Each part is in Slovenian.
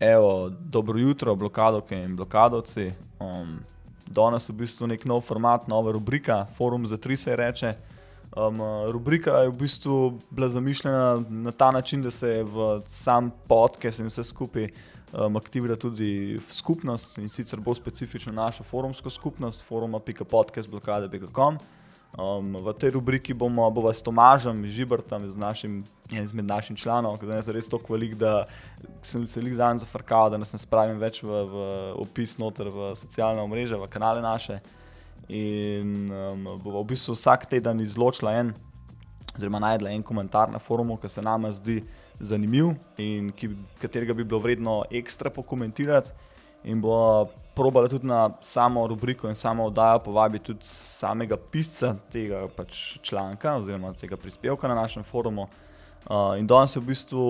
Evo, dobro jutro, blokadovke in blokadovci. Um, danes je v bistvu nek nov format, nova rubrika, forum za tri se reče. Um, rubrika je v bistvu bila zamišljena na ta način, da se v sam podcast in vse skupaj um, aktivira tudi skupnost in sicer bolj specifično našo forumsko skupnost, foruma.podcast.blokade.com. Um, v tej rubriki bomo bova s Tomažem Žibrtom, z našim, izmed naših članov, ki je res tako velik, da sem se jih zdaj zafrkal, da ne spravim več v, v opis noter v socialne mreže, v kanale naše. In um, bo v bistvu vsak teden izločila en, oziroma najdla en komentar na forumu, ki se nam zdi zanimiv in ki, katerega bi bilo vredno ekstra pokomentirati. In bo probala tudi na samo rubriko in samo oddajo povabiti tudi samega pisca tega pač članka oziroma tega prispevka na našem forumu. Uh, in danes je v bistvu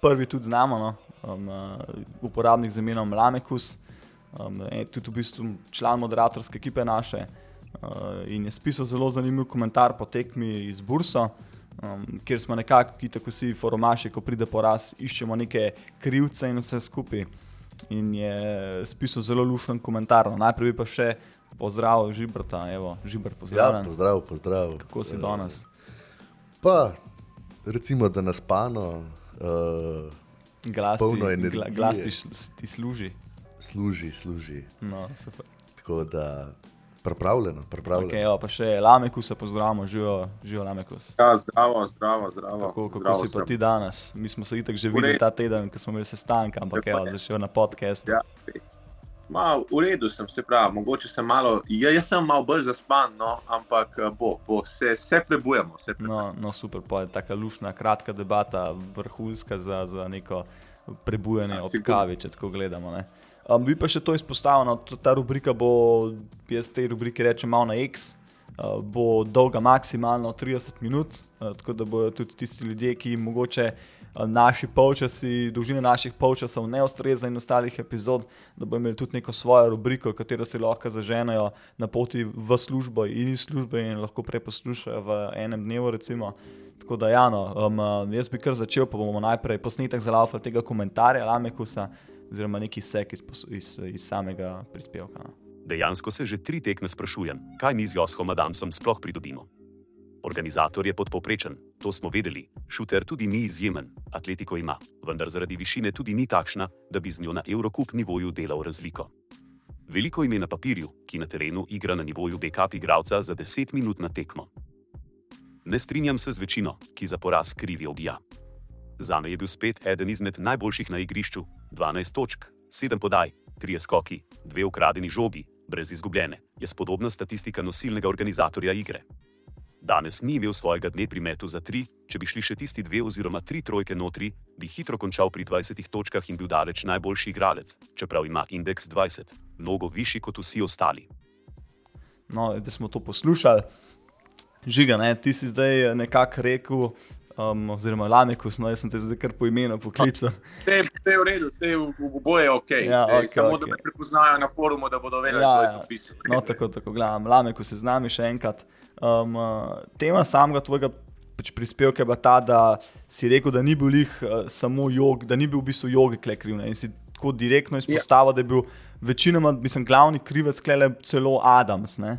prvi tudi znamo, no? um, uh, uporabnik z imenom Lamekus, um, tudi v bistvu član moderatorske ekipe naše. Uh, in je spisal zelo zanimiv komentar po tekmi iz Bursa, um, kjer smo nekako, ki tako vsi forumaši, ko pride poraz, iščemo neke krivce in vse skupaj in je spisal zelo lušen komentar. No, najprej pa še pozdrav, Žibrta, evo, Žibrt, pozdrav. Ja, pozdrav, pozdrav. Kako si danes? Pa, recimo, da nas pano, uh, glas ti, gla, glas ti, ti služi. Služi, služi. No, super. Tako da Pripravljeno, pripravljeno. Okay, jo, pa še Lameku se pozdravimo, živijo Lameku. Ja, zdravo, zdravo, zdravo. Kako, kako zdravo si pa sem. ti danes? Mi smo se itak že videli ta teden, ko smo imeli sestanek, ampak je začel na podcast. Ja. Ma, v redu sem se pravi, mogoče sem malo, ja, jaz sem malo bolj zaspan, no, ampak eh, bo, bo, se, se prebujemo. Se no, no, super, pa je tako lušna, kratka debata, vrhunska za, za neko prebujanje ja, ob kavi, če tako gledamo. Ne. Um, bi pa še to izpostavil, no, ta rubrika bo, jaz te rubrike rečem, malo na X, uh, bo dolga maksimalno 30 minut, uh, tako da bodo tudi tisti ljudje, ki jim mogoče uh, naši polčasi, dolžina naših polčasov ne ustreza in ostalih epizod, da bodo imeli tudi neko svojo rubriko, katero si lahko zaženejo na poti v službo in iz službe in lahko preposlušajo v enem dnevu. Recimo. Tako da, ja, no, um, jaz bi kar začel, pa bomo najprej posnetek za laufa tega komentarja, Lamekusa oziroma neki sek iz, iz, iz samega prispevka. No. Dejansko se že tri tekme sprašujem, kaj mi z Joshom Adamsom sploh pridobimo. Organizator je podpoprečen, to smo vedeli, šuter tudi ni izjemen, atletiko ima, vendar zaradi višine tudi ni takšna, da bi z njo na Eurocup nivoju delal razliko. Veliko ime na papirju, ki na terenu igra na nivoju backup igralca za 10 minut na tekmo. Ne strinjam se z večino, ki za poraz krivi obija. Za me je bil spet eden izmed najboljših na igrišču: 12 točk, 7 podaj, 3 skoki, 2 ukradeni žogi, brez izgubljene, je spodobna statistika nosilnega organizatorja igre. Danes ni imel svojega dne pri metu za 3, če bi šli še tisti dve oziroma tri trojke notri, bi hitro končal pri 20 točkah in bil daleč najboljši igralec, čeprav ima indeks 20, mnogo višji kot vsi ostali. No, da smo to poslušali. Žiga, ne, ti si zdaj nekako rekel, um, oziroma Lamekus, no jaz sem te zdaj kar po imenu poklical. Vse je v redu, vse je v boju ok. Ja, okay samo okay. da me prepoznajo na forumu, da bodo vedeli, ja. Ja. No, tako, tako, gledam, Lamekus je z nami še enkrat. Um, uh, tema samega tvojega pač prispevka je bila ta, da si rekel, da ni bil jih uh, samo jog, da ni bil v bistvu jogi klekrivne in si tako direktno izpostavil, ja. da je bil večinoma, mislim, glavni krivec klele celo Adams. Ne?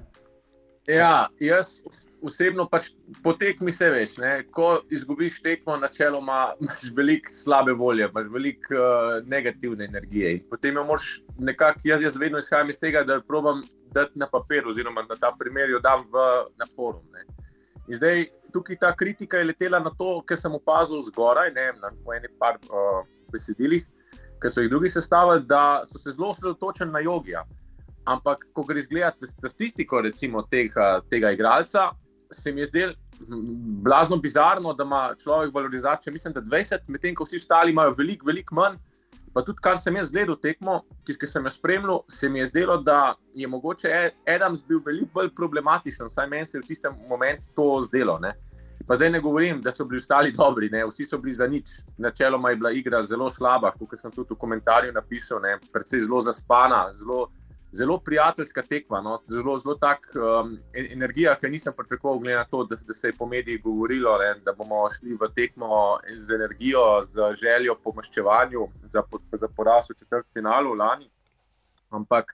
Ja, jaz osebno pač potekmi se veš. Ne? Ko izgubiš tekmo, načeloma imaš veliko slabe volje, imaš veliko uh, negativne energije. In potem jo moraš nekako, jaz, jaz vedno izhajam iz tega, da probujem dati na papir, oziroma da ta primer jo dam v, na forum. Ne? In zdaj tukaj ta kritika je letela na to, ker sem opazil zgoraj, ne, na enem par uh, besedilih, ki so jih drugi sestavili, da so se zelo osredotočili na jogija. Ampak, ko greš gledati statistiko recimo, tega, tega igralca, se mi je zdelo blazno bizarno, da ima človek valorizacijo, mislim, da 20, medtem ko vsi ostali imajo veliko, veliko manj. Pa tudi, kar sem jaz gledal tekmo, ki, ki sem jo spremljal, se mi je zdelo, da je mogoče Adams bil veliko bolj problematičen, vsaj meni se je v tistem momentu to zdelo. Ne. Pa zdaj ne govorim, da so bili ostali dobri, ne. vsi so bili za nič. Načeloma je bila igra zelo slaba, kot sem tudi v komentarju napisal, ne. predvsej zelo zaspana, zelo zelo prijateljska tekma, no? zelo, zelo tak um, energija, ki nisem pričakoval, glede na to, da, da se je po medijih govorilo, ne? da bomo šli v tekmo z energijo, z željo po maščevanju za, za poraz v četrt finalu lani. Ampak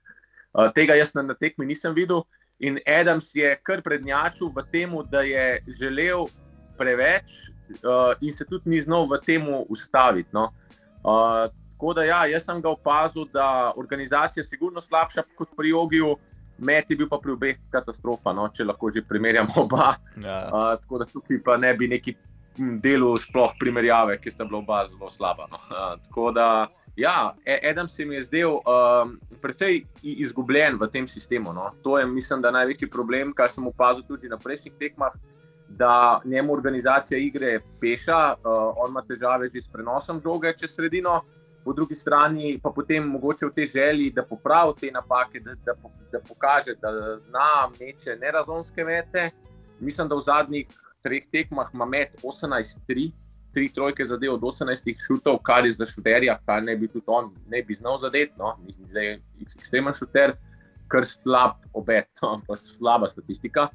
uh, tega jaz na, na tekmi nisem videl. In Adams je kar prednjačil v tem, da je želel preveč uh, in se tudi ni znal v tem ustaviti. No? Uh, Tako da, ja, jaz sem ga opazil, da organizacija je sigurno slabša kot pri Jogiju, med je bil pa pri obeh katastrofa, no, če lahko že primerjamo oba. Ja. Uh, tako da tukaj pa ne bi neki delu sploh primerjave, ki sta bila oba zelo slaba. No. Uh, tako da, ja, Adam se mi je zdel um, precej izgubljen v tem sistemu. No. To je, mislim, da največji problem, kar sem opazil tudi na prejšnjih tekmah. Da njemu organizacija igre peša, uh, on ima težave že s prenosom žoge čez sredino, po drugi strani pa potem mogoče v tej želji, da popravi te napake, da, da, da pokaže, da zna meče nerazumske mete. Mislim, da v zadnjih treh tekmah ima met 18-3, tri trojke zadev od 18 šutov, kar je za šuterja, kar ne bi tudi on ne bi znal zadeti. No? Mislim, da je ekstremen šuter, kar slab obet, no? pa slaba statistika.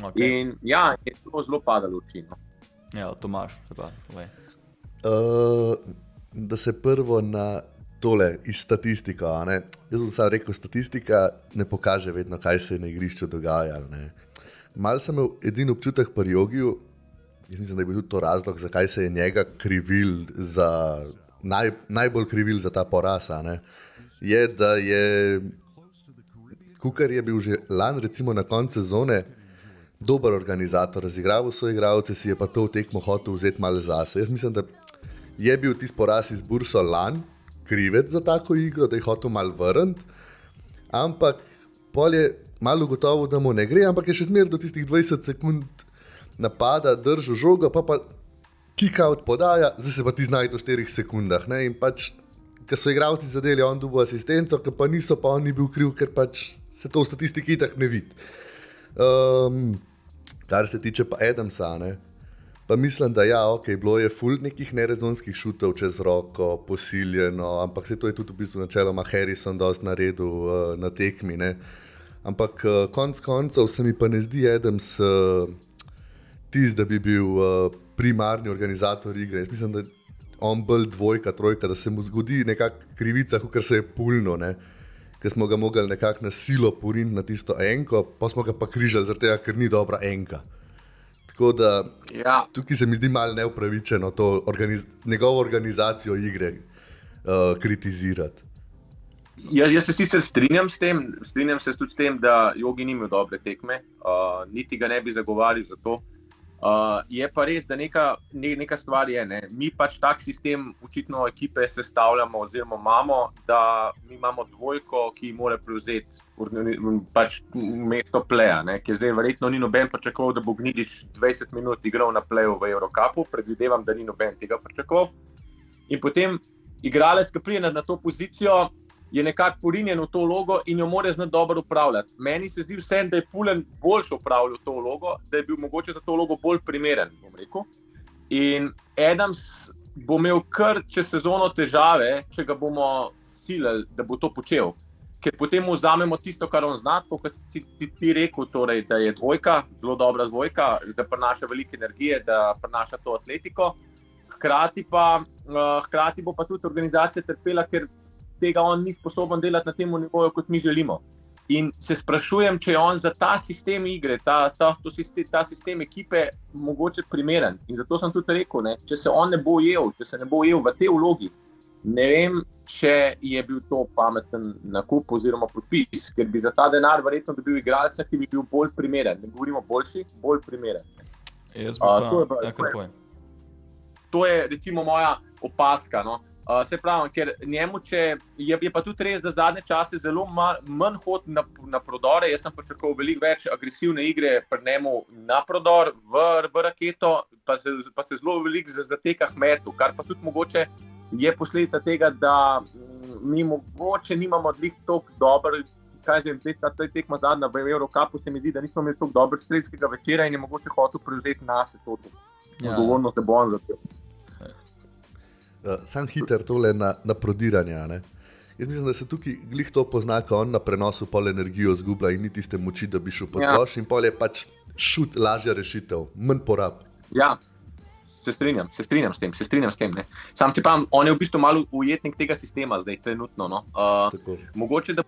Okay. In ja, je to zelo padalo v čino. Ja, Tomaš, pa, da se prvo na tole iz statistike. Jaz sem samo rekel, statistika ne pokaže vedno, kaj se je na igrišču dogajalo. Mal sem imel edini občutek pri jogiju, jaz mislim, da je bil tudi to razlog, zakaj se je njega krivil, za, naj, najbolj krivil za ta poraz. Je, da je Kukar je bil že lani, recimo na koncu sezone, dober organizator, razigral svoje igralce, si je pa to tekmo hotel vzeti malo zase. Jaz mislim, da je bil tisti poraz iz Bursa lani krivec za tako igro, da je hotel malo vrniti. Ampak pol je malo gotovo, da mu ne gre, ampak je še zmeraj do tistih 20 sekund napada, držal žogo, pa pa kika od podaja, zdaj se pa ti znajo v 4 sekundah. Ne? In pač, ker so igravci zadeli, on dubo asistenco, ker pa niso, pa on ni bil kriv, ker pač se to v statistiki tako ne vidi. Um, kar se tiče pa Adamsa, ne? Pa mislim, da ja, okay, bilo je ful nekih nerezonskih šutov čez roko, posiljeno, ampak se to je tudi v bistvu načeloma Harrison dosti naredil uh, na tekmi. Ne? Ampak uh, konc koncev se mi pa ne zdi Adams uh, tisti, da bi bil uh, primarni organizator igre. Jaz mislim, da on bolj dvojka, trojka, da se mu zgodi nekakšna krivica, kot se je pulno. Ne? Ker smo ga mogli nekako na silo poriniti na tisto enko, pa smo ga pa križali, zato ker ni dobra enka. Tako da ja. tukaj se mi zdi malo neupravičeno to organiz njegovo organizacijo igre uh, kritizirati. Jaz, jaz se sicer strinjam s tem, strinjam se tudi s tem, da jogi ni imel dobre tekme, uh, niti ga ne bi zagovarjal za to. Uh, je pa res, da neka, ne, neka stvar je. Ne. Mi pač tak sistem, očitno, ekipe sestavljamo, oziroma imamo, da imamo dvojko, ki mora prevzeti pač mesto pleja. Ker zdaj verjetno ni noben pričakoval, da bo Gnidiš 20 minut igral na pleju v Evropi. Predvidevam, da ni noben tega pričakoval. In potem igralec, ki pride na to pozicijo, je nekako porinjen v to vlogo in jo mora znati dobro upravljati. Meni se zdi vsem, da je Pulen boljše upravljal to vlogo, da je bil mogoče za to vlogo bolj primeren. In Adams bo imel kar čez sezono težave, če ga bomo silili, da bo to počel. Ker potem vzamemo tisto, kar on zna, kot si ti, ti rekel, torej, da je dvojka, zelo dobra dvojka, da prenaša veliko energije, da prenaša to atletiko. Hkrati pa, uh, hkrati bo pa tudi organizacija trpela, ker tega on ni sposoben delati na tem nivoju, kot mi želimo. In se sprašujem, če je on za ta sistem igre, ta, ta, sistem, ta sistem ekipe, mogoče primeren. In zato sem tudi rekel, ne, če se on ne bo ujel, če se ne bo ujel v tej vlogi, ne vem, če je bil to pameten nakup oziroma podpis, ker bi za ta denar verjetno dobil igralca, ki bi bil bolj primeren. Ne govorimo boljši, bolj primeren. Jaz pa, uh, to, je, ja, to, je, to je recimo moja opaska. No. Uh, se pravi, ker njemu, če, je, je pa tudi res, da zadnje čase zelo manj hod na, na prodore. Jaz sem pričakoval veliko več agresivne igre pri njemu na prodor, v, v raketo, pa se, pa se zelo veliko zateka metu, kar pa tudi mogoče je posledica tega, da mm, mi mogoče nimamo dvig tako dobro. Kaj že je ta tekma zadnja v Evropi, se mi zdi, da nismo imeli tako dobrega strelskega večera in je mogoče hotel prevzeti nas to ja. odgovornost, da bo on za to. Uh, sam hiter tole na, na prodiranje. Ne? Jaz mislim, da se tukaj glih to pozna, ko on na prenosu pol energijo zgublja in ni tiste moči, da bi šel pod Ja. koš, in pol je pač šut, lažja rešitev, manj porab. Ja, se strinjam, se strinjam s tem. Se strinjam s tem ne. Sam če pa on je v bistvu malo ujetnik tega sistema, zdaj trenutno. No. Uh, Tako. mogoče, da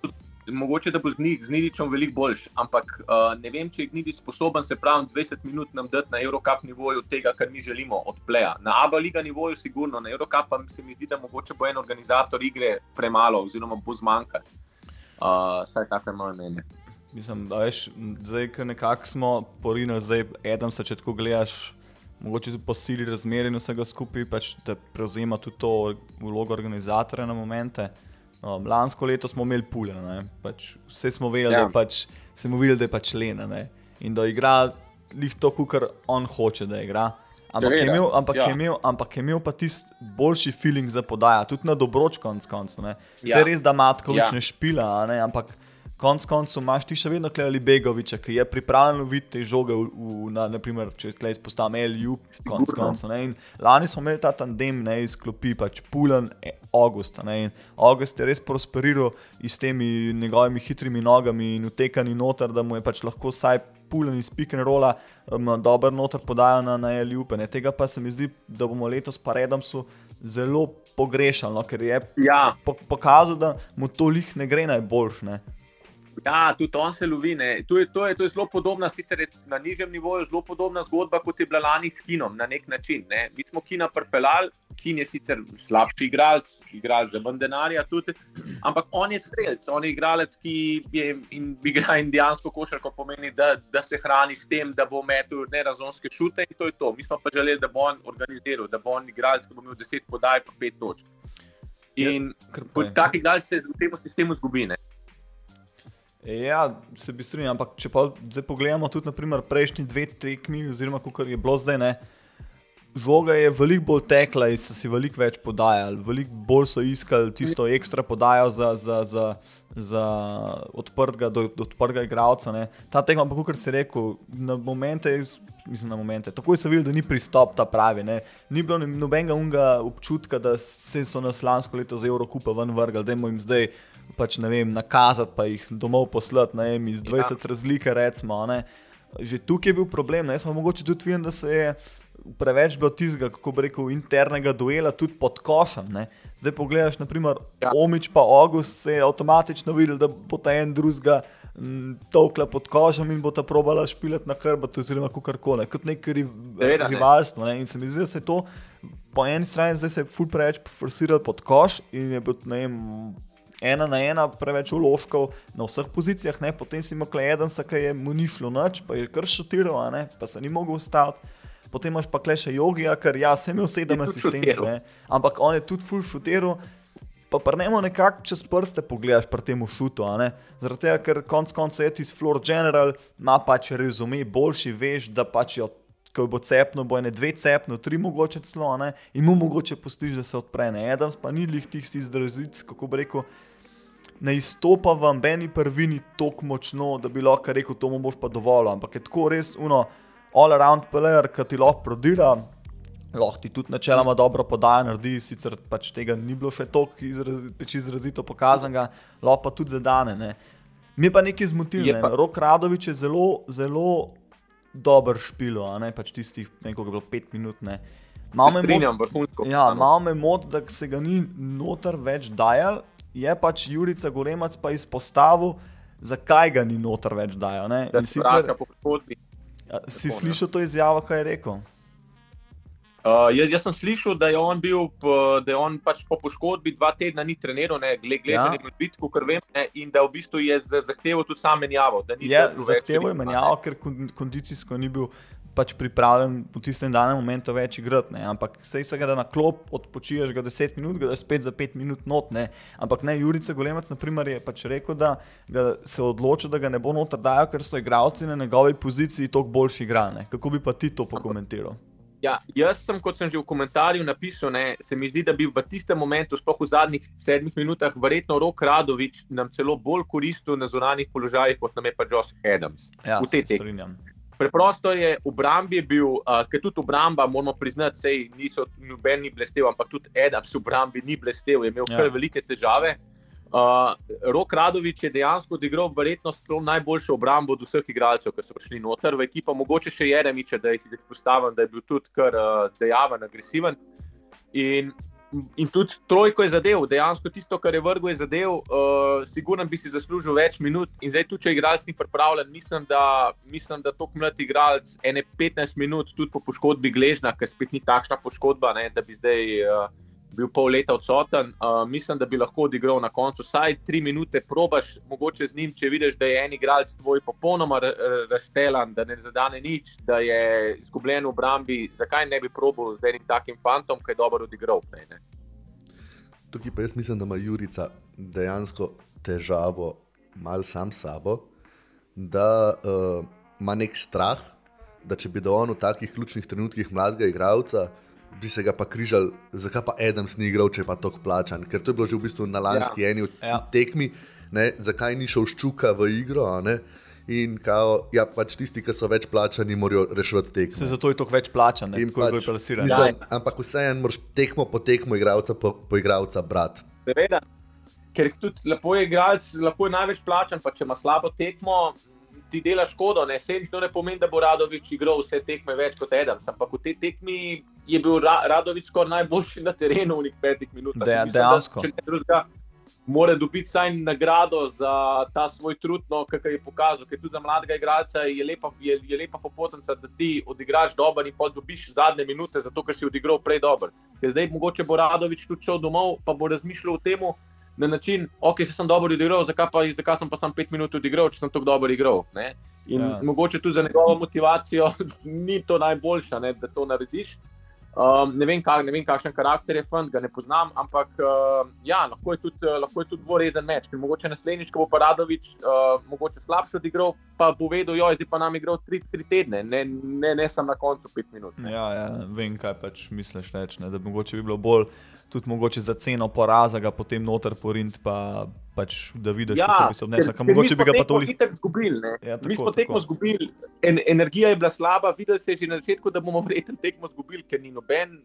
mogoče, da bo z, Gni- z Nidičem veliko boljš, ampak uh, ne vem, če je Gnidi sposoben se pravi 20 minut nam dati na Eurocup nivoju tega, kar mi želimo od pleja. Na ABA liga nivoju, sigurno, na Eurocup pa se mi zdi, da mogoče bo en organizator igre premalo, oziroma bo zmanjkalo. Uh, saj tako je moje mnenje. Mislim, da veš, zdaj, ko nekako smo porinili, zdaj Adam se če tako gledaš, mogoče tudi po sili razmer in vsega skupaj, pač, da prevzema tudi to vlogo organizatorja na momente. Um, lansko leto smo imeli pule, ne, pač, vse smo vedeli, Ja. ja. da, pač, videli, da je pač Lena ne, in da igra lih to, kar on hoče, da igra. Ampak je, imel, ampak, ja. je imel, ampak je imel pa tisti boljši feeling za podajo, tudi na dobroč konc koncev. ne. Ja. Zdaj res, da Matkovič Ja. ne špila, a ne, ampak konc koncev imaš ti še vedno Klejali Begoviča, ki je pripravljen loviti te žoge, v, v, na, naprimer, če tleh izpostavim LU, konc koncev. Lani smo imeli ta tandem ne, iz klopi, pač Pulen, e, August. Ne, in August je res prosperiral s temi njegovimi hitrimi nogami in utekani noter, da mu je pač lahko vsaj Pulen iz pick and rolla um, dober noter podajo na, na LU. Ne. Tega pa se mi zdi, da bomo letos pa Redamsu zelo pogrešali, no, ker je Ja, po, pokazal, da mu to lih ne gre najboljš. Ne. Ja, tudi on se lovi. ne. To je, to, je, to je zelo podobna, sicer je na nižjem nivoju, zelo podobna zgodba kot je bila lani s Kinom na nek način. Ne. Mi smo Kina prpeljali, Kin je sicer slabši igralec, igralec za manj denarja, tudi, ampak on je strelec, on je igralec, ki je in igra indijansko košarko, pomeni, da, da se hrani s tem, da bo metel nerazumske šute in to je to. Mi smo pa želeli, da bo on organiziral, da bo on igralec, ki bo imel 10 podaj po 5 točk. In pa kot je. tak igralec se v tem sistemu zgubi. Ne. Ja, se bi strinjal, ampak če pa zdaj pogledamo tudi naprimer, prejšnji dve tekmi, oziroma kako je bilo zdaj, ne, žoga je veliko bolj tekla in so si veliko več podajali, veliko bolj so iskali tisto ekstra podajo za, za, za, za odprtega, do, do odprtega igralca. Ne. Ta tekma, pa kot si rekel, na momente, mislim na momente, takoj so videli, da ni pristop ta pravi. Ne. Ni bilo nobenega unga občutka, da se so nas lansko leto za Evropa ven vrgli, da jim zdaj pač vem, nakazati, pa jih domov poslati, ne vem, iz 20 ja. razlike, recimo. Ne. Že tukaj je bil problem, ne, jaz sem mogoče tudi videl, da se je preveč bilo tizga, kako bi rekel, internega duela tudi pod košem. Ne. Zdaj pogledaš, naprimer, ja. Omič pa August se je avtomatično videl, da bo ta en drugega tolkla pod košem in bo ta probala špilati na hrbtu, oziroma kakorkoli, kot nek ri, Seveda rivalstvo. Ne. In se mi zdi, da se je to po eni strani zdaj se je ful preveč forsiralo pod koš in je bil, ne vem, ena na ena preveč uložkov na vseh pozicijah, ne? potem si imel eden, ki je mu ni šlo noč, pa je kar ne? pa se ni mogel ustaviti. Potem imaš pa kleše jogija, ker ja, sem imel sedem šutiral. ne, ampak on je tudi full šutiral. Pa prnemo nekako čez prste pogledaš pri tem šutu, ne? Zaradi tega, ker konc koncev je tisti Floor General, ima pač rezume, boljši veš, da pač jo, ko bo cepno, bo ene dve cepno, tri mogoče celo, ne? In mu mogoče postiž, da se odpre, ne? Adams pa ni lih tih si izrazit, kako bi rekel, ne izstopa v ambeni prvini tako močno, da bi lahko rekel, to mu boš pa dovolj, ampak je tako res uno, all around player, ki ti lahko prodira. Lahko ti tudi načeloma dobro podaja, naredi, sicer pač tega ni bilo še toliko izraz, pač izrazito pokazanega, lahko pa tudi zadane. Ne. Mi je pa nekaj zmotilo. Je Ne. Rok Radovič je zelo, zelo dober špilo, a ne pač tistih, ne vem, koliko je bilo pet minut. Ne. Malo me moti-. Ja, malo me moti, da se ga ni noter več dajal, je pač Jurica Golemac pa izpostavil, zakaj ga ni noter več dajal. ne. da se sicer- vrača po poškodbi. Si Tako, ne. slišal to izjavo, kaj je rekel? Uh, jaz, jaz sem slišal, da je on bil, da je on pač po poškodbi dva tedna ni treniral, ne, glede Ja. ja. na bitko, kar vem, ne, in da v bistvu je za- zahteval tudi sam menjavo. Je zahteval je ritma, ne. menjavo, ker kon- kondicijsko ni bil pač pripravljen v tistem danem momentu več igrati. Ne. Ampak sej se ga da na klop, odpočiješ ga 10 minut, ga daš spet za 5 minut not. Ne. Ampak ne, Jurica Golemac naprimer, je pač rekel, da se odločil, da ga ne bo noter dajal, ker so igralci na njegovi poziciji toliko boljši igrali. Kako bi pa ti to pokomentiral? Ja, jaz sem, kot sem že v komentarju napisal, ne, se mi zdi, da bi v tistem momentu, sploh v zadnjih sedmih minutah, verjetno Rok Radovič nam celo bolj koristil na zunanjih položajih, kot nam je pa Josh Adams. Ja, v tej tekmi. Preprosto je v obrambi bil, uh, ker tudi obramba, moramo priznati, sej niso noben ni blestev, ampak tudi Adams v obrambi ni blestev, je imel ja. kar velike težave. Uh, Rok Radovič je dejansko odigral verjetno najboljšo obrambo od vseh igralcev, ki so prišli noter v ekipo, mogoče še Jeremiče, da jih izpostavim, da je bil tudi kar uh, dejaven, agresiven. In, in tudi trojko je zadev, dejansko tisto, kar je vrgel, je zadev, uh, sigurno bi si zaslužil več minut. In zdaj, tudi če igralec ni pripravljen, mislim, da, mislim, da tok mlad igralec, ene 15 minut, tudi po poškodbi gležna, ker spet ni takšna poškodba, ne, da bi zdaj. Uh, bil pol leta odsoten. Uh, mislim, da bi lahko odigral na koncu vsaj tri minute, probaš mogoče z njim, če vidiš, da je en igralec tvoj popolnoma razštelan, da ne zadane nič, da je izgubljen v obrambi. Zakaj ne bi probil z enim takim fantom, ki je dobro odigral? Ne, ne? Tukaj pa jaz mislim, da ima Jurica dejansko težavo, malo sam s sabo, da uh, ima nek strah, da če bi do on v takih ključnih trenutkih mladega igralca bi se ga pa križal, zakaj pa Adam ni igral, če je pa tako plačan. Ker to je bilo že v bistvu na lanski ja. eni od ja. tekmi, ne? zakaj ni šel ščuka v igro. In kao, ja, pač tisti, ki so več plačani, morajo rešiti tekmo. Se zato je to več plačan, ne pa več plasiran. Ampak vseeno moraš tekmo po tekmo, igralca po, po igralca brati. Seveda, ker tudi lepo je igralec, lahko je največ plačan, pa če ima slabo tekmo, ti dela škodo. Ne, to ne pomeni, da bo Radovič igral vse tekme več kot Edem. Ampak v tej tekmi je bil Ra Radovič skoraj najboljši na terenu v nekaj petih minutah. De, dejansko. Mora dobiti vsaj nagrado za ta svoj trud, no, ki je pokazal. Ker tudi za mladega igralca je lepa, je, je lepa popotnica, da ti odigraš dobro in potem dobiš zadnje minute, zato ker si odigral prej dobro. Ker zdaj mogoče bo Radovič tudi šel domov, pa bo razmišljal o tem, na način, ok, se sem dobro odigral, zakaj pa, zakaj sem pa samo pet minut odigral, če sem tako dobro igral. Ne? In ja. mogoče tudi za njegovo motivacijo ni to najboljša, ne, da to narediš. Um, ne, vem, kak, ne vem, kakšen karakter je fant, ga ne poznam, ampak uh, ja, lahko je tudi, uh, tudi dvorezen meč. Mogoče naslednjič, ko bo Paradovič uh, mogoče slabše odigral, pa bo vedel, da je pa nam igral tri, tri tedne, ne, ne, ne samo na koncu pet minut. Ja, ja, vem, kaj pač misliš, ne, da mogoče bi bilo bolj tudi mogoče za ceno poraza, ga potem noter porint. Pa... Pač, da vidiš, ja, kako bi se obnesel. Mogoče bi ga pa toliko izgubili. Ja, mi smo tekmo izgubili, en, energija je bila slaba, videli se že na začetku, da bomo verjetno tekmo izgubili, ker ni noben,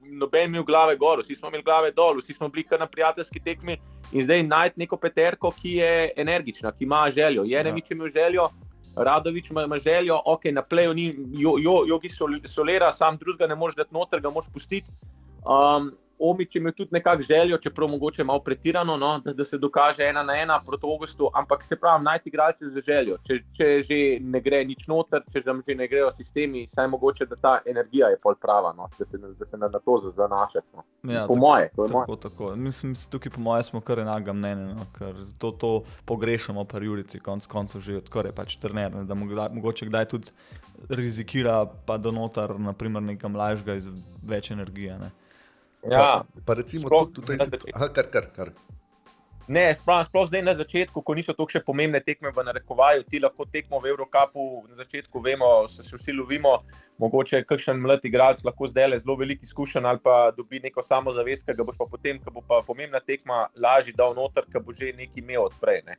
noben imel glave gor, vsi smo imeli glave dol, vsi smo bili na prijateljski tekmi. In zdaj najti neko peterko, ki je energična, ki ima željo. Je ne mi, če ima željo. Radovič ima, ima željo, ok, na pleju ni, jo, jo, jogi solera, sam drugega ne moreš dati noter, ga moš pustiti. Um, Omič ima tudi nekakšno željo, čeprav mogoče malo pretirano, no, da, da se dokaže ena na ena proti Augustu, ampak se pravi, najti igralce za željo. Če, če že ne gre nič noter, če že ne grejo sistemi, saj mogoče, da ta energija je pol prava, no, da, se, da se na, na to zanašaš. No. Ja, po tako, moje, to je tako, moje. Tako. Mislim, tukaj po moje smo kar enaka mnenja, no, ker to, to pogrešamo pri Jurici, konc koncev že odkar je pač trener, da mogoče kdaj tudi rizikira, pa da noter, naprimer, nekaj mlajšega iz več energije. Ne. Ja, pa, pa recimo tudi tukaj, da kar, kar, kar. Ne, sploh, sploh zdaj na začetku, ko niso tako še pomembne tekme v narekovaju, ti lahko tekmo v Evropapu na začetku vemo, se, se vsi lovimo, mogoče kakšen mlad igralec lahko zdaj le zelo velik izkušen ali pa dobi neko samozavest, ki ga boš pa potem, ko bo pa pomembna tekma, lažje dal noter, ker bo že nekaj imel odprej. Ne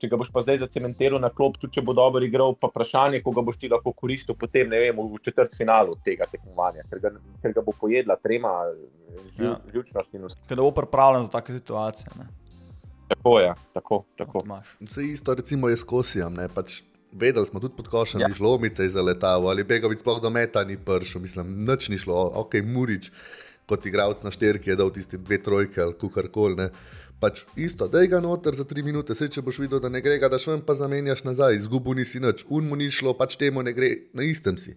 če ga boš pa zdaj zacementiral na klop, tudi če bo dobro igral, pa vprašanje, koga boš ti lahko koristil potem, ne vem, v četrt finalu tega tekmovanja, ker ga, ker ga bo pojedla trema živ, ja. in vse. Ker bo pripravljen za take situacije. Ne? Tako je, tako. tako. Se isto recimo je s kosijam, ne pač. Vedeli smo tudi pod košem, da ja. je žlomice zaletalo, ali begovic sploh do meta ni pršel, mislim, noč ni šlo, ok, Murič, kot igralec na šterki je dal tisti dve trojke ali kukorkoli pač isto, da je ga noter za tri minute, se če boš videl, da ne gre, da švem pa zamenjaš nazaj, izgubo nisi nič, un mu ni šlo, pač temu ne gre, na istem si.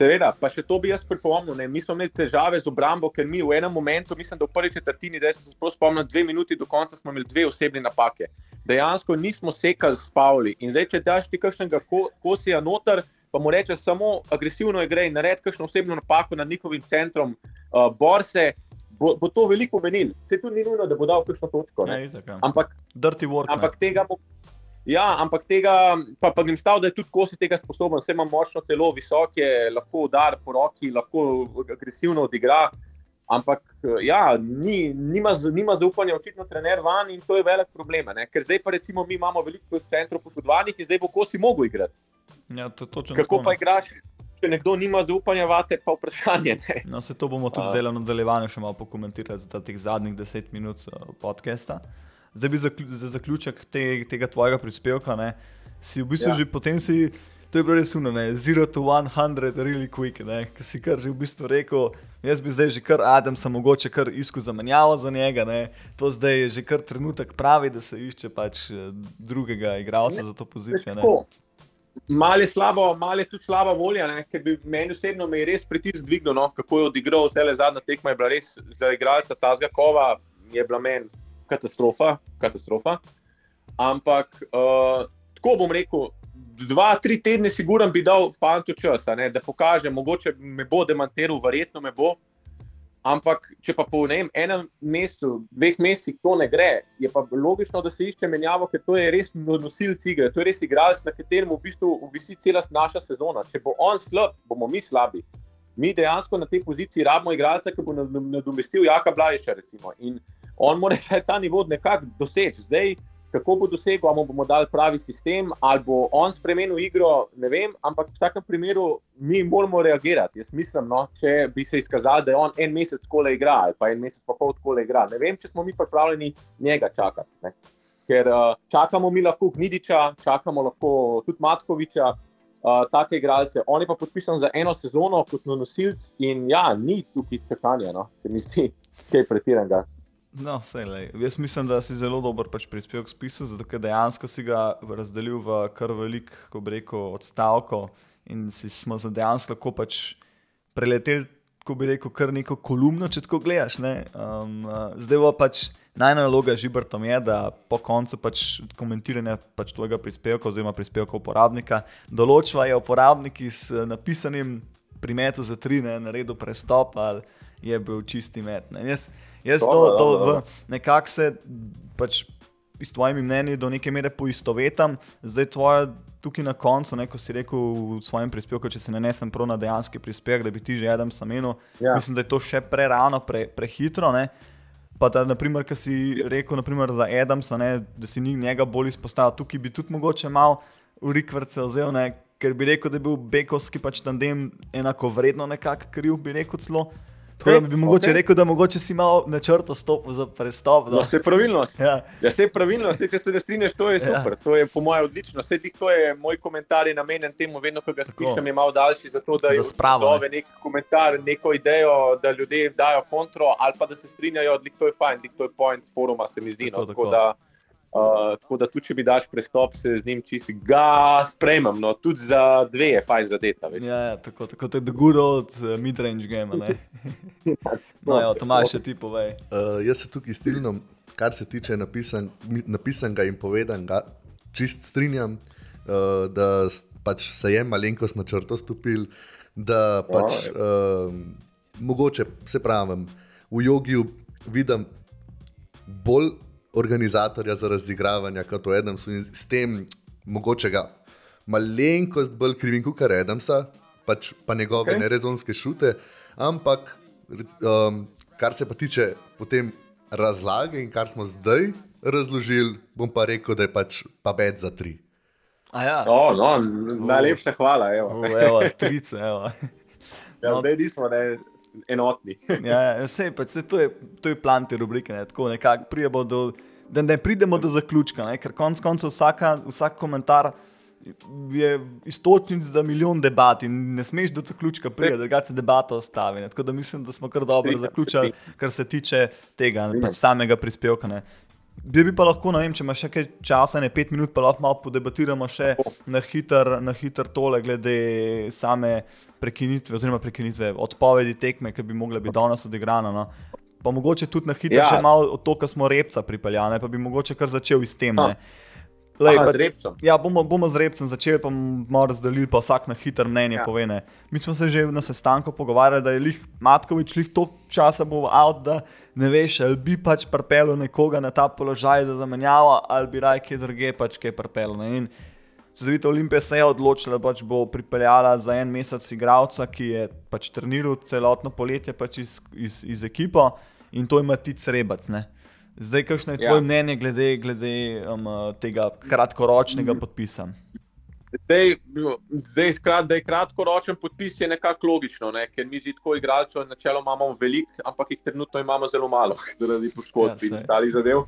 Seveda, pa še to bi jaz pripomnil. Mi smo imeli težave z obrambo, ker mi v enem momentu, mislim, da v prvi četrtini, da se spomnim, dve minuti do konca smo imeli dve osebne napake. Dejansko nismo sekali s Pavli. In zdaj, če daš ti kakšnega kosija noter, pa mu rečeš samo agresivno igre in naredi kakšno osebno napako nad njihovim centrom, uh, bor se, bo, bo to veliko menil. Se tu ni nujno, da bo dal kakšno točko. Ne? Ne, tako. Ampak, Dirty work. ampak tega. Mo, ja, ampak tega, pa, pa grem stav, da je tudi kosi tega sposoben, vse ima močno telo, visoke, lahko udar po roki, lahko agresivno odigra. Ampak ja, ni, nima, nima zaupanja, očitno, trener van in to je velik problem. Ne? Ker zdaj pa recimo mi imamo veliko centrov poškodovanih in zdaj bo kosi mogel igrati. Ja, to, Kako pa igraš? Če nekdo nima zaupanja vate, pa vprašanje. Ne? No, se to bomo tudi zdaj v nadaljevanju še malo pokomentirali za teh zadnjih deset minut uh, podcasta. Zdaj bi zaklju, za zaključek te, tega tvojega prispevka, ne, si v bistvu Ja. ja. že potem si. To je bilo res uno, ne, zero to one hundred, really quick, ne, ki si kar že v bistvu rekel. Jaz bi zdaj že kar Adam, sem mogoče kar iskal zamenjavo za njega, ne. to zdaj je že kar trenutek pravi, da se išče pač eh, drugega igralca za to pozicijo. Ne. Malo je slabo, malo je tudi slaba volja, ne? ker bi meni osebno me je res pritisk dvignil, no? kako je odigral vse le zadnja tekma, je bila res za igralca Tazga Kova, je bila meni katastrofa, katastrofa. Ampak uh, tako bom rekel, dva, tri tedne siguran bi dal fantu čas, a ne, da pokaže, mogoče me bo demantiral, verjetno me bo. Ampak, če pa po vem, enem mesecu, dveh mesecih to ne gre, je pa logično, da se išče menjavo, ker to je res nosilc igre, to je res igralec, na katerem v bistvu visi cela naša sezona. Če bo on slab, bomo mi slabi. Mi dejansko na tej poziciji rabimo igralca, ki bo nad- nadomestil Jaka Blažiča. Recimo. In on mora vsaj ta nivo nekako doseči. Zdaj, kako bo dosegel, ali bomo dali pravi sistem, ali bo on spremenil igro, ne vem, ampak v vsakem primeru mi moramo reagirati. Jaz mislim, no, če bi se izkazalo, da je on en mesec kole igra, ali pa en mesec pa pol kole igra. Ne vem, če smo mi pripravljeni njega čakati. Ne. Ker uh, čakamo mi lahko Gnidiča, čakamo lahko tudi Matkoviča, uh, take igralce. On je pa podpisan za eno sezono kot nosilc in ja, ni tukaj čakanja, no, se mi zdi kaj pretiranega. No, sej, lej. Jaz mislim, da si zelo dober pač prispevek spisal, zato ker dejansko si ga razdelil v kar velik, ko bi rekel, odstavko in si smo dejansko lahko pač preleteli, ko bi rekel, kar neko kolumno, če tako gledaš. ne. Um, zdaj pa pač najna naloga Žibrtom je, da po koncu pač komentiranja pač tvojega prispevka oziroma prispevka uporabnika določva je uporabnik s eh, napisanim primetu za tri, ne, naredil prestop ali je bil čisti met. Ne. Jaz, jaz to, Dobro, to v, dobro. nekako se pač s tvojimi mnenji do neke mere poistovetam. Zdaj tvoje tukaj na koncu, ne, ko si rekel v svojem prispevku, če se ne nesem prav na dejanski prispevek, da bi ti že eden samenil. Ja. Mislim, da je to še prerano, pre, prehitro. Ne. Pa da, naprimer, kar si rekel naprimer, za Adamsa, ne, da si njega bolj izpostavil, tukaj bi tudi mogoče mal v Rikvrce vzel, ne, ker bi rekel, da je bil Bekovski pač tandem enako vredno nekako kriv, bi rekel celo. Tako da bi Okej, mogoče rekel, da mogoče si mal načrto stopil za prestop. No, Da. vse je pravilno. Ja. Ja, vse je pravilno, vse, če se ne strinjaš, to je Ja. super. To je po mojem odlično. Vse ti, to je moj komentar je namenjen temu, vedno, ko ga spišem, je malo daljši, zato da je Za spravo, ne. dove nek komentar, neko idejo, da ljudje dajo kontro ali pa da se strinjajo, da to je fajn, da to je point foruma, se mi zdi. Tako, no. tako. tako, da, uh, tako da tudi, če mi daš prestop, se z njim čisti ga sprejmem. No. Tudi za dve je fajn zadeta. veš. Ja, ja, tako, tako to je the good old uh, mid-range game. ne. No, ja, Tomaš, še ti povej. Uh, jaz se tukaj strinjam, kar se tiče napisan, napisanega in povedanega, čist strinjam, uh, da pač se je malenkost na črto stopil, da pač uh, mogoče, se pravim, v jogiju vidim bolj organizatorja za razigravanje kot v Adamsu in s tem mogoče ga malenkost bolj krivim kot Adamsa, pač pa njegove okay. nerezonske šute, ampak um, kar se pa tiče potem razlage in kar smo zdaj razložili, bom pa rekel, da je pač pa več za tri. A ja, No, no, najlepša hvala. Evo. uh, evo, trice, evo. Ja, no. zdaj nismo ne, enotni. Ja, ja, sej, pač, sej, to, je, to je plan te rubrike, ne, tako nekako pridemo do, da ne pridemo do zaključka, ne, ker konec koncev vsaka, vsak komentar je istočnic za milijon debat in ne smeš do zaključka priti, drugače se debata ostavi. Ne. Tako da mislim, da smo kar dobro zaključili, kar se tiče tega, ne, pač samega prispevka. Ne. Bi, bi pa lahko, ne vem, če imaš še kaj časa, ne pet minut, pa lahko malo podebatiramo še na hiter, na hiter tole, glede same prekinitve, oziroma prekinitve, odpovedi tekme, ki bi mogla biti danes odigrana. No. Pa mogoče tudi na hiter, Ja. še malo od to, kar smo repca pripeljali, pa bi mogoče kar začel s tem. Ne. Lej, Aha, pač, z repcem. ja, bomo, bomo z repcem začeli, pa bomo razdelili, pa vsak na hiter mnenje ja. Pove. Ne. Mi smo se že na sestanku pogovarjali, da je lih Matkovič lih toliko časa bo out, da ne veš, ali bi pač pripeljal nekoga na ta položaj za zamenjavo, ali bi raj kje druge pač kaj pripeljal. In Cedevita Olimpija se je odločila, da pač bo pripeljala za en mesec igralca, ki je pač treniral celotno poletje pač iz, iz, iz ekipo in to ima ti Srebac. Ne. Zdaj, kakšno je Ja. tvoje mnenje glede, glede um, tega kratkoročnega podpisa? Zdaj, zdaj skrat, da je kratkoročen podpis, je nekako logično, ne? ker mi zdi tako igralcev, načeloma imamo veliko, ampak jih trenutno imamo zelo malo, zaradi poškodb Ja, in ostalih zadev.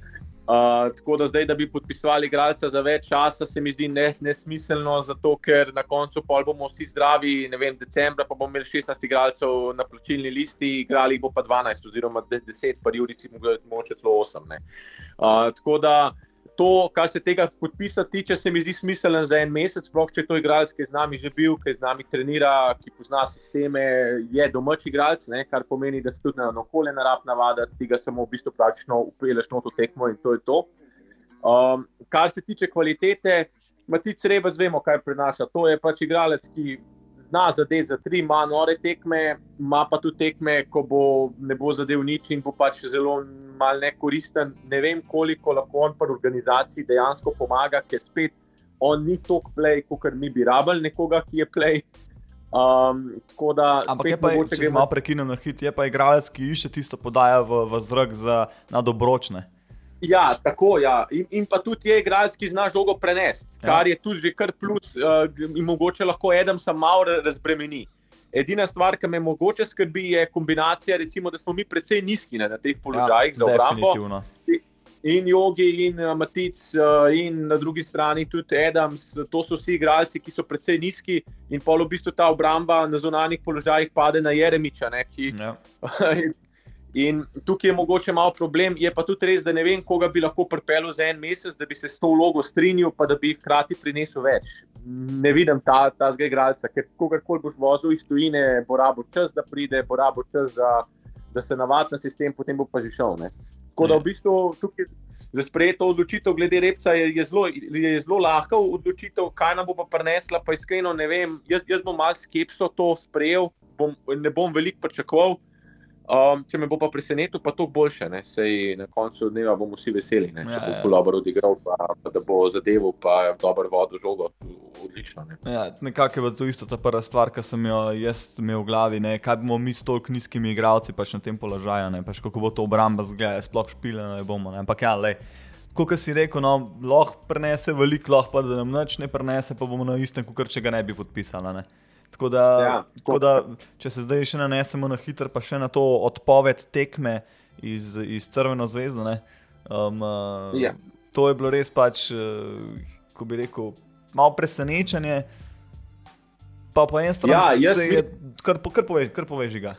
Uh, tako da zdaj, da bi podpisovali igralca za več časa, se mi zdi ne, nesmiselno, zato ker na koncu pol bomo vsi zdravi, ne vem, decembra pa bomo imeli 16 igralcev na plačilni listi, igrali bo pa 12 oziroma 10, pa Jurici mogoče celo 8. ne. Uh, tako da to, kar se tega podpisa tiče, se mi zdi smiselno za en mesec, sploh če je to igralec, ki je z nami že bil, ki z nami trenira, ki pozna sisteme, je domač igralec, ne, kar pomeni, da se tudi na okolje narab navada, ti ga samo v bistvu praktično upelješ na to tekmo in to je to. Um, kar se tiče kvalitete, Matic Rebec vemo, kaj prinaša. To je pač igralec, ki zna zadeti za tri, ima nore tekme, ima pa tudi tekme, ko bo, ne bo zadev nič in bo pač zelo mal nekoristen. Ne vem, koliko lahko on pri organizaciji dejansko pomaga, ker spet on ni tok play, kot mi bi rabili nekoga, ki je play. Um, da, Ampak je pa, mogoče če gremo- malo prekinem na hit, je pa igralec, ki išče tisto podajo v, v zrak za nadobročne. Ja, tako ja. In, in pa tudi je igralec, ki zna žogo prenesti, Ja. kar je tudi že kar plus, uh, in mogoče lahko Edem sam malo ra- razbremeni. Edina stvar, ki me mogoče skrbi, je kombinacija, recimo, da smo mi precej nizki ne, na teh položajih ja, za obrambo. In Jogi, in uh, Matic, uh, in na drugi strani tudi Adams. To so vsi igralci, ki so precej nizki, in pol v bistvu ta obramba na zunanjih položajih pade na Jeremiča, ne, ki Ja. In tukaj je mogoče malo problem, je pa tudi res, da ne vem, koga bi lahko pripeljal za en mesec, da bi se s to vlogo strinjal, pa da bi hkrati prinesel več. Ne vidim ta, ta zgolj igralca, ker kogarkoli boš vozil iz tujine, bo rabo čas, da pride, bo rabo čas, da, da se navadi na sistem, potem bo pa že šel. Ne. Tako da v bistvu tukaj za sprejeto odločitev glede repca je, je, zelo, je zelo lahka odločitev, kaj nam bo pa prinesla, pa iskreno ne vem. Jaz, jaz bom malo skepso to sprejel, bom, ne bom veliko pričakoval. Um, če me bo pa presenetil, pa to boljše. Ne? Sej na koncu dneva bomo vsi veseli, ne? če Ja, bo ja. dobro odigral, pa, pa da bo zadeval, pa dobro vodo žogo. Odlično. Ne? Ja, nekako je to isto ta prva stvar, ki sem jo jaz imel v glavi. Ne? Kaj bomo mi s toliko nizkimi igralci pač na tem položaju, ne? pač kako bo to obramba zgleda, sploh špileno ne bomo. Ne? Ampak ja, le. Kot si rekel, no, lahko prenese veliko, lahko pa da nam nič ne prenese, pa bomo na istem, kot če ga ne bi podpisali. Ne? Tako da, Ja, tako da, če se zdaj še nanesemo na hiter, pa še na to odpoved tekme iz, iz Crveno zvezdo. ne, Um, uh, Ja. To je bilo res pač, uh, ko bi rekel, malo presenečenje. Pa po eni strani Ja, se je, kar, kar poveš, kar poveš ga.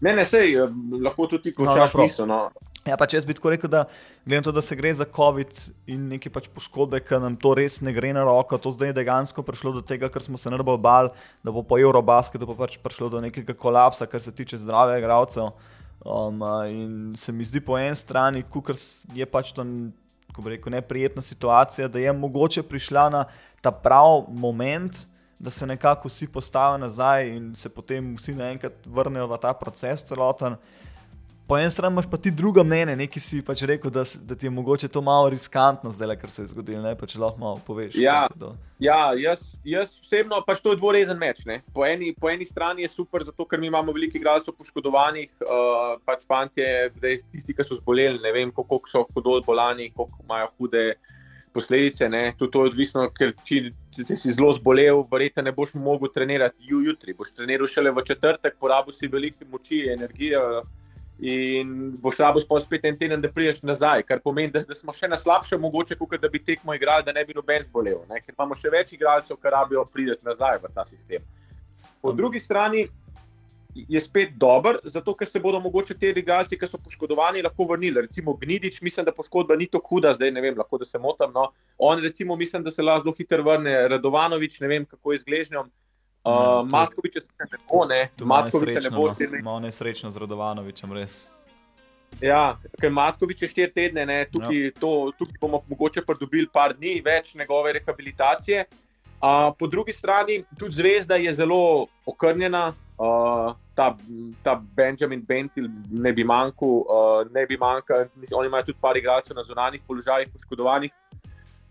Ne, ne, sej, eh, lahko tudi ti No, no, končaš prav. misel. No. Ja, pač jaz bi tako rekel, da glede na to, da se gre za COVID in neke pač poškodbe, ki nam to res ne gre na roko, to zdaj je dejansko prišlo do tega, ker smo se najbolj bali, da bo po Eurobasketu pa pač prišlo do nekega kolapsa, kar se tiče zdravja igralcev. Um, in se mi zdi po eni strani, kukar je pač to, ko bi rekel, neprijetna situacija, da je mogoče prišla na ta pravi moment. Da se nekako vsi postavijo nazaj in se potem vsi naenkrat vrnejo v ta proces celoten. Po eni strani imaš pa ti druga mnenja, neki si pač rekel, da, da ti je mogoče to malo riskantno, zdaj, kar se je zgodilo. Ne, pa če lahko malo poveš. Ja. to- Ja, jaz, jaz osebno pač to je dvorezen meč. ne. Po eni, po eni strani je super, zato ker mi imamo veliko igralcev poškodovanih, uh, pač fantje, tisti, ki so zboleli, ne vem, koliko so hudo bolani, koliko imajo hude posledice. Ne. Tudi to je odvisno, ker če, če si zelo zbolel, verjetno ne boš mogel trenirati ju, jutri. Boš treniral šele v četrtek, porabil si veliko moči, energije. In boš rabo spet en teden, da prideš nazaj, kar pomeni, da, da smo še na slabšem, mogoče, kot da bi tekmo igrali, da ne bi noben zbolel. Ne? Ker imamo še več igralcev, ki rabijo priti nazaj v ta sistem. Po drugi strani je spet dober, zato ker se bodo mogoče te igralci, ki so poškodovani, lahko vrnili. Recimo Gnidič, mislim, da poškodba ni tako huda, zdaj ne vem, lahko da se motim. No. On, recimo, mislim, da se lahko zelo hitro vrne. Radovanovič, ne vem, kako je z Gležnjem. Uh, to- Matkovič je ne bo, ne. Malo Matkoviča ne bo. no. ne- malo nesrečno z Radovanovičem, res. Ja, ker Matkovič je štiri tedne, ne, tukaj, ja. to, tukaj bomo mogoče pridobili par dni več njegove rehabilitacije. Uh, po drugi strani, tudi zvezda je zelo okrnjena, uh, ta, ta Benjamin Bentil ne bi manjkal, uh, ne bi manjkal, oni imajo tudi par igralcev na zunanjih položajih, poškodovanih.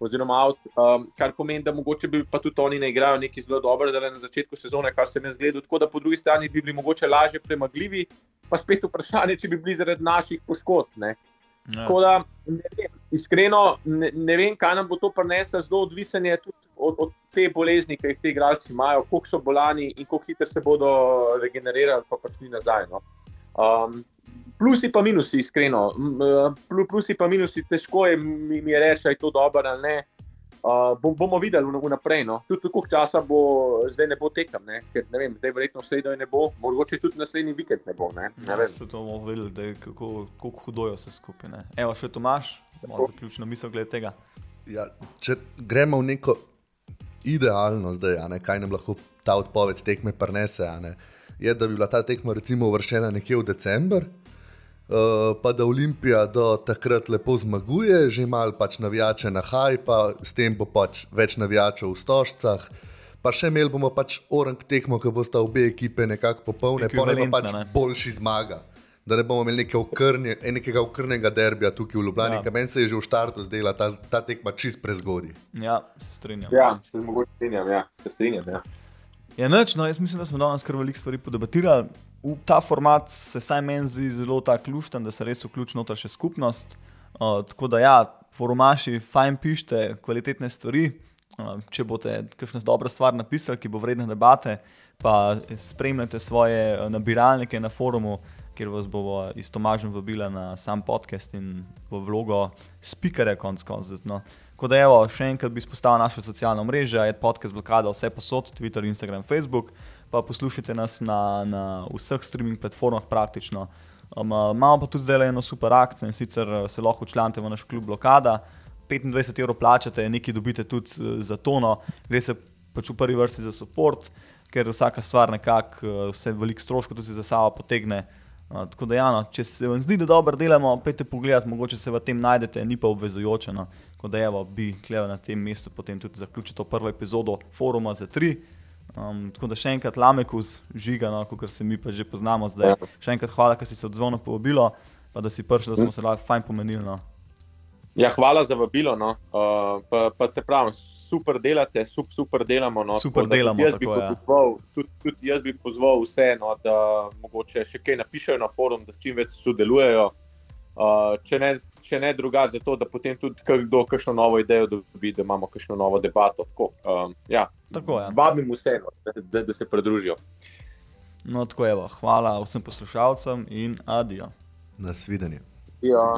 Oziroma, out, um, kar pomeni, da mogoče bi pa tudi oni ne igrajo neki zelo dobro, da na začetku sezone, kar se ne zgleda. Tako da po drugi strani bi bili mogoče lažje premagljivi, pa spet vprašanje, če bi bili zaradi naših poškodb. ne. Ja. Tako da, ne vem, iskreno, ne, ne vem, kaj nam bo to prineslo, zelo odvisen je tudi od, od te bolezni, ki jih ti igralci imajo, koliko so bolani in kako hitro se bodo regenerirali, pa pač ni nazaj. No. Um, plusi pa minusi, iskreno. Plusi pa minusi, težko je mi, mi reči, da je to dobro ali ne. Uh, bomo videli vnaprej. No. Tudi koliko časa bo, zdaj ne bo tekem, ne? ker ne vem, zdaj verjetno vse do ne bo, mogoče tudi naslednji vikend ne bo. Ne? Ne ja, se to bomo videli, kako, kako hudo je vse skupaj. Evo, še Tomaš, malo zaključno misel glede tega. Ja, če gremo v neko idealno zdaj, ne, kaj nam lahko ta odpoved tekme prenese, je, da bi bila ta tekma recimo uvrščena nekje v decembr, pa da Olimpija do takrat lepo zmaguje, že malo pač navijače na haj, pa s tem bo pač več navijačev v stožcah. Pa še imeli bomo pač orang tekmo, ki bo sta obe ekipe nekako popolne, pa ne bo pač ne. boljši zmaga da ne bomo imeli neke okrnje, nekega okrnjega derbija tukaj v Ljubljani, ja. ker meni se je že v startu zdela ta, ta tekma čist prezgodaj. Ja, se strinjam. Ja, se mogoče strinjam. Ja. Se strinjam ja. Ja, neč, no, jaz mislim, da smo danes kar veliko stvari podebatirali. V ta format se saj meni zdi zelo ta ključen, da se res vključi noter še skupnost. Uh, tako da, ja, forumaši, fajn pišite, kvalitetne stvari. Uh, če boste kakšno dobro stvar napisali, ki bo vredna debate, pa spremljate svoje nabiralnike na forumu, kjer vas bomo iz Tomažem vabili na sam podcast in v vlogo speakerja, konc koncev. No. Tako da, evo, še enkrat bi izpostavil naše socialne mreže, je podcast blokada, vse posod, Twitter, Instagram, Facebook, pa poslušajte nas na, na vseh streaming platformah praktično. Um, imamo pa tudi zdaj eno super akcijo in sicer uh, se lahko članite v naš klub blokada. 25 evrov plačate, nekaj dobite tudi uh, za tono, gre se pač v prvi vrsti za podporo, ker vsaka stvar nekako uh, vse veliko stroškov tudi za sabo potegne. Uh, tako da, ja, no, če se vam zdi, da dobro delamo, pejte pogled, mogoče se v tem najdete, ni pa obvezujoče. No. Tako da, evo, bi klevel na tem mestu potem tudi zaključiti to prvo epizodo foruma za tri. Um, tako da še enkrat lamekus, žiga, no, kot se mi pa že poznamo zdaj. Ja. Še enkrat hvala, da si se odzval na povabilo, pa da si prišel, da smo se lahko fajn pomenili. No. Ja, hvala za vabilo. No. Uh, pa, pa se pravi, super delate, super, super delamo. No, super tako, delamo. Jaz, tako, bi ja. pozval, tudi, tudi jaz bi pozval vse, no, da mogoče še kaj napišejo na forum, da čim več sodelujejo. Uh, če, ne, če ne drugače, zato da potem tudi kdo kakšno novo idejo dobi, da imamo kakšno novo debato. Tako, um, ja, tako je. Vabim vse, no, da, da, da se pridružijo. No, tako je. Hvala vsem poslušalcem in adijo. Nasvidenje. Ja.